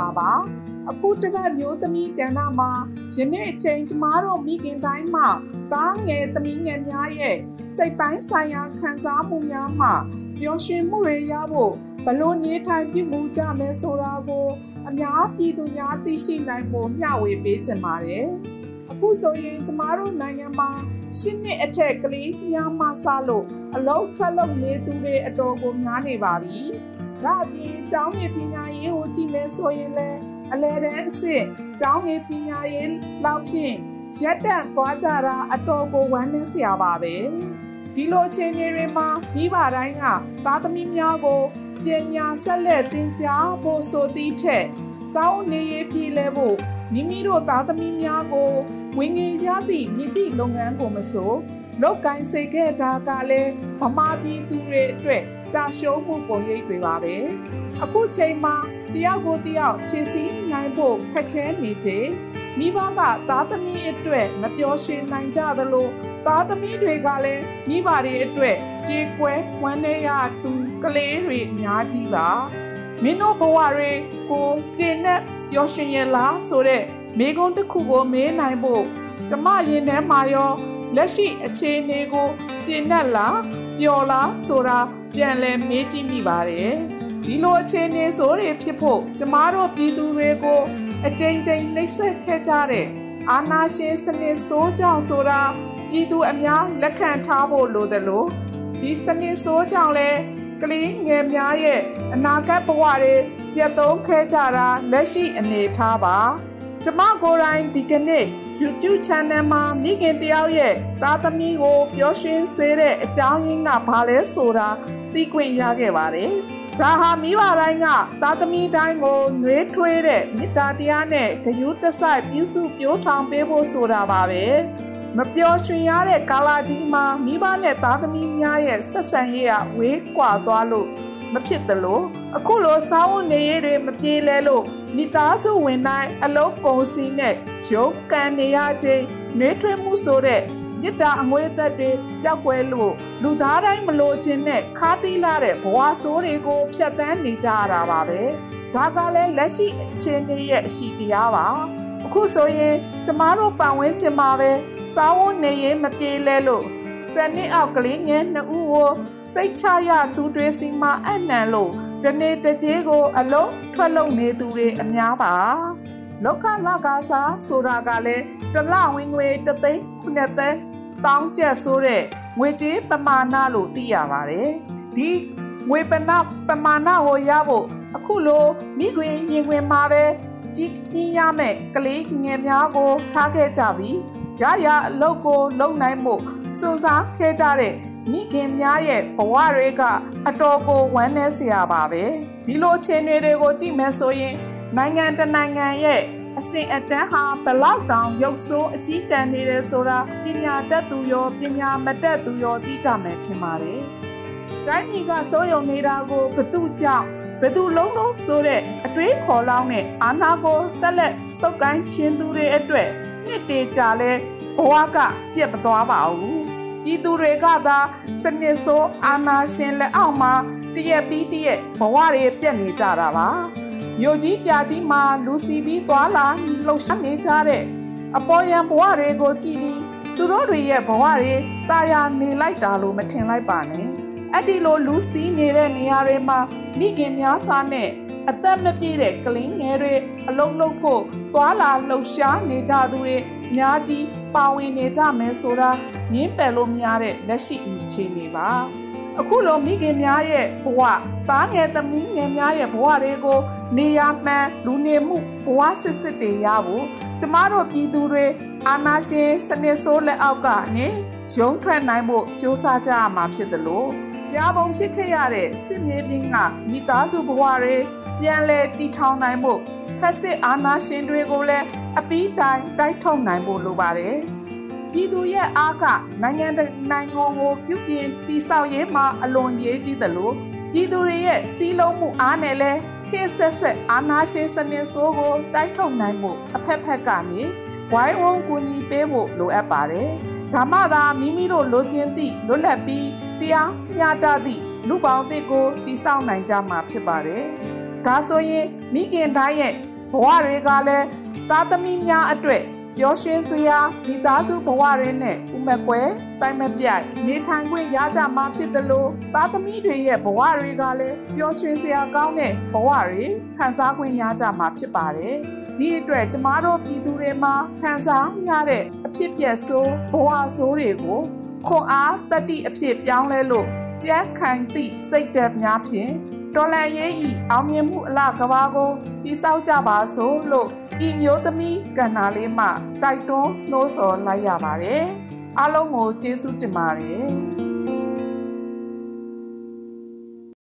္ဂလာပါအခုတပတ်မျိုးသမီးကဏ္ဍမှာယနေ့အချိန်ကျမတို့မိခင်တိုင်းမှာသားငယ်သမီးငယ်များရဲ့စိတ်ပိုင်းဆိုင်ရာခံစားမှုများမှာပျော်ရွှင်မှုတွေရဖို့ဘလို့နေထိုင်ပြုမှုကြမယ်ဆိုတာကို အများပြည်သူများသိရှိနိုင်ဖို့မျှဝေပေးချင်ပါတယ်အခုဆိုရင်ကျမတို့နိုင်ငံမှာရှစ်နှစ်အထက်ကလေးများမှစလို့အလုံးထွက်လုံနေသူတွေအတော်ကိုများနေပါပြီ။ ဒါအပြင်ကျောင်းရေးပညာရေးကိုကြည့်မယ်ဆိုရင်လည်းအလဲတန်းအစ်စ်ကျောင်းရေးပညာရေးလောက်ဖြင့်ရက်တန့်သွားကြတာအတော်ကိုဝမ်းနည်းစရာပါပဲ။ဒီလိုအခြေအနေတွေမှာမိဘတိုင်းကသားသမီးများကိုပညာဆက်လက်သင်ကြားဖို့ဆိုသည့်ထက်စောင်းနေရေးပြည်လဲဖို့မိမိတို့သားသမီးများကိုဝင်ငင်ရသည့်မြစ်သည့်လုပ်ငန်းကိုမဆို လောက်ကင်စိတ်ခဲ့တာကလည်းဗမာပြည်သူတွေအတွက်ကြာရှုံးမှုပုံရိပ်တွေပါပဲအခုချိန်မှာတယောက်ကိုတယောက်ဖြည့်ဆည်းနိုင်ဖို့ခက်ခဲနေခြင်းမိဘကသားသမီးအတွက်မပျော်ရွှင်နိုင်ကြသလိုသားသမီးတွေကလည်းမိဘတွေအတွက်ကြေကွဲဝမ်းနည်းရသူကလေးတွေအများကြီးပါမင်းတို့ဘဝတွေကိုကျင့်နဲ့ပျော်ရွှင်ရလားဆိုတဲ့မိကုန်းတစ်ခုကိုမေးနိုင်ဖို့ကျမရင်ထဲမှာရော လက်ရှိအခြေအနေကိုကျင့်နဲ့လားပျော်လားဆိုတာပြန်လည်မေးကြည့်မိပါတယ်ဒီလိုအခြေအနေဆိုတွေဖြစ်ဖို့ကျမတို့ပြည်သူတွေကိုအကြိမ်ကြိမ်နှိပ်စက်ခဲ့ကြတဲ့အာနာရှင်စနစ်ဆိုးကြောင့်ဆိုတာပြည်သူအများလက်ခံထားဖို့လိုတယ်လို့ဒီစနစ်ဆိုးကြောင့်လဲကလေးငယ်များရဲ့အနာဂတ်ဘဝတွေပြတ်သုံးခဲ့ကြတာလက်ရှိအနေထားပါ ကျမကိုယ်တိုင်ဒီကနေ့ YouTube channel မှာမိခင်တယောက်ရဲ့သားသမီးကိုပျော်ရွှင်စေတဲ့အကြောင်းရင်းကဘာလဲဆိုတာသိခွင့်ရခဲ့ပါတယ်။ဒါဟာမိဘတိုင်းကသားသမီးတိုင်းကိုနှွေးထွေးတဲ့မေတ္တာတရားနဲ့ဂရုတစိုက်ပြုစုပြောထောင်ပေးဖို့ဆိုတာပါပဲ။မပျော်ရွှင်ရတဲ့ကာလကြီးမှာမိဘနဲ့သားသမီးများရဲ့ဆက်ဆံရေးကဝေးကွာသွားလို့မဖြစ်သလိုအခုလိုစားဝတ်နေရေးတွေမပြေလဲလို့ မိသားစုဝင်တိုင်းအလုံးကုန်စီနဲ့ရုပ်ကန်နေရခြင်းနှွေးထွေးမှုဆိုတဲ့မြစ်တာအငွေးသက်တွေပြောက်ွယ်လို့လူသားတိုင်းမလိုချင်တဲ့ခါးသီးလာတဲ့ဘဝဆိုးတွေကိုဖျက်ဆီးနေကြရတာပါပဲဒါကလည်းလက်ရှိအခြေအနေရဲ့အရှိတရားပါအခုဆိုရင်ကျမတို့ပတ်ဝန်းကျင်မှာပဲစားဝတ်နေရေးမပြေလဲလို့ စနစ်အောက်ကလေးငယ်နှစ်ဦးကိုစိတ်ချရသူတွေစီမှာအနံလို့တနေ့တကြေးကိုအလုံးထွက်လုံနေသူတွေအများပါလောကလကားစားဆိုတာကလည်းတလဝင်ငွေတသိန်းခုနှစ်သိန်းတောင်းကျက်ဆိုတဲ့ငွေကြေးပမာဏလို့သိရပါတယ်ဒီငွေပနပမာဏကိုရဖို့အခုလိုမိခွင်ရင်ခွင်မှာပဲကြီးပြင်းရမယ်ကလေးငယ်များကိုထားခဲ့ကြပြီ ရရအလုပ်ကိုလုပ်နိုင်မှုစွန့်စားခဲ့ကြတဲ့မိခင်များရဲ့ဘဝတွေကအတော်ကိုဝမ်းနည်းစရာပါပဲဒီလိုအခြေအနေတွေကိုကြည့်မယ်ဆိုရင် နိုင်ငံတနိုင်ငံရဲ့အစဉ်အတန်းဟာဘလောက်တောင်ရုပ်ဆိုးအကြီးတန်းနေတယ်ဆိုတာပညာတတ်သူရောပညာမတတ်သူရောသိကြမယ်ထင်ပါတယ်။တိုင်းပြည်ကစိုးရုံနေတာကိုဘသူကြောင့်ဘသူလုံးလုံးဆိုတဲ့အတွေးခေါ်လောင်းနဲ့အာနာကိုဆက်လက်စုပ်ကိုင်းခြင်းသူတွေအတွက် နှစ်တေကြာလဲဘဝကပြတ်မသွားပါဘူးပြည်သူတွေကသာစနစ်ဆိုးအာနာရှင်လက်အောက်မှာတရက်ပြီးတရက်ဘဝတွေပြတ်နေကြတာပါမြို့ကြီးပြကြီးမှာလူစီပြီးသွားလာလှုပ်ရှားနေကြတဲ့အပေါ်ယံဘဝတွေကိုကြည့်ပြီးသူတို့တွေရဲ့ဘဝတွေတာယာနေလိုက်တာလို့မထင်လိုက်ပါနဲ့အဲ့ဒီလိုလူစီးနေတဲ့နေရာတွေမှာမိခင်များစားနဲ့ အသက်မပြည့်တဲ့ကလေးငယ်တွေအလုံးလုံးဖို့သွာလာလှုပ်ရှားနေကြသူတွေအများကြီးပါဝင်နေကြမယ်ဆိုတာငင်းပယ်လို့မရတဲ့လက်ရှိအခြေအနေပါအခုလိုမိခင်များရဲ့ဘဝသားငယ်သမီးငယ်များရဲ့ဘဝတွေကို နေရာမှန်လူနေမှုဘဝစစ်စစ်တွေရဖို့ကျမတို့ပြည်သူတွေအာနာရှင်စနစ်ဆိုးလက်အောက်ကနေရုံးထွက်နိုင်ဖို့ကြိုးစားကြရမှာဖြစ်တယ်လို့ပြာပုံဖြစ်ခဲ့ရတဲ့စစ်မြေပြင်ကမိသားစုဘဝတွေ ပြန်လဲတီထောင်နိုင်ဖို့ဖက်စစ်အာဏာရှင်တွေကိုလည်းအပီးတိုင်းတိုက်ထုတ်နိုင်ဖို့လိုပါတယ်။ပြည်သူရဲ့အားကနိုင်ငံနိုင်ငံကိုပြုပြင်တည်ဆောက်ရေးမှာအလွန်ရေးကြီးသလိုပြည်သူတွေရဲ့စီးလုံးမှုအားနဲ့လဲခေတ်ဆက်ဆက်အာဏာရှင်စနစ်ဆိုးကိုတိုက်ထုတ်နိုင်ဖို့အဖက်ဖက်ကနေဝိုင်းဝန်းကူညီပေးဖို့လိုအပ်ပါတယ်။ဒါမှသာမိမိတို့လိုချင်သည့်လွတ်လပ်ပြီးတရားမျှတသည့်လူပေါင်းသစ်ကိုတည်ဆောက်နိုင်ကြမှာဖြစ်ပါတယ်။ ဒါဆိုရင်မိခင်တိုင်းရဲ့ဘဝတွေကလည်းသားသမီးများအတွက်ပျော်ရွှင်စရာမိသားစုဘဝရင်းနဲ့ဥမကွယ်တိုင်မပြိုင်နေထိုင်ခွင့်ရကြမှာဖြစ်တယ်လို့သားသမီးတွေရဲ့ဘဝတွေကလည်းပျော်ရွှင်စရာကောင်းတဲ့ဘဝတွေခံစားခွင့်ရကြမှာဖြစ်ပါတယ်ဒီအတွက်ကျမတို့ပြည်သူတွေမှာခံစားရတဲ့အဖြစ်ပြက်ဆိုးဘဝဆိုးတွေကိုခွန်အားတတိအဖြစ်ပြောင်းလဲလို့ကြက်ခံသည့်စိတ်ဓာတ်များဖြင့် တော်လန်ရေးဤအောင်မြင်မှုအလားကဘာကိုတိဆောက်ကြပါစို့လို့ဤမျိုးသမီးကန္နာလေးမှတိုက်တွန်းနှိုးဆော်လိုက်ရပါတယ်အားလုံးကိုကျေးဇူးတင်ပါတယ်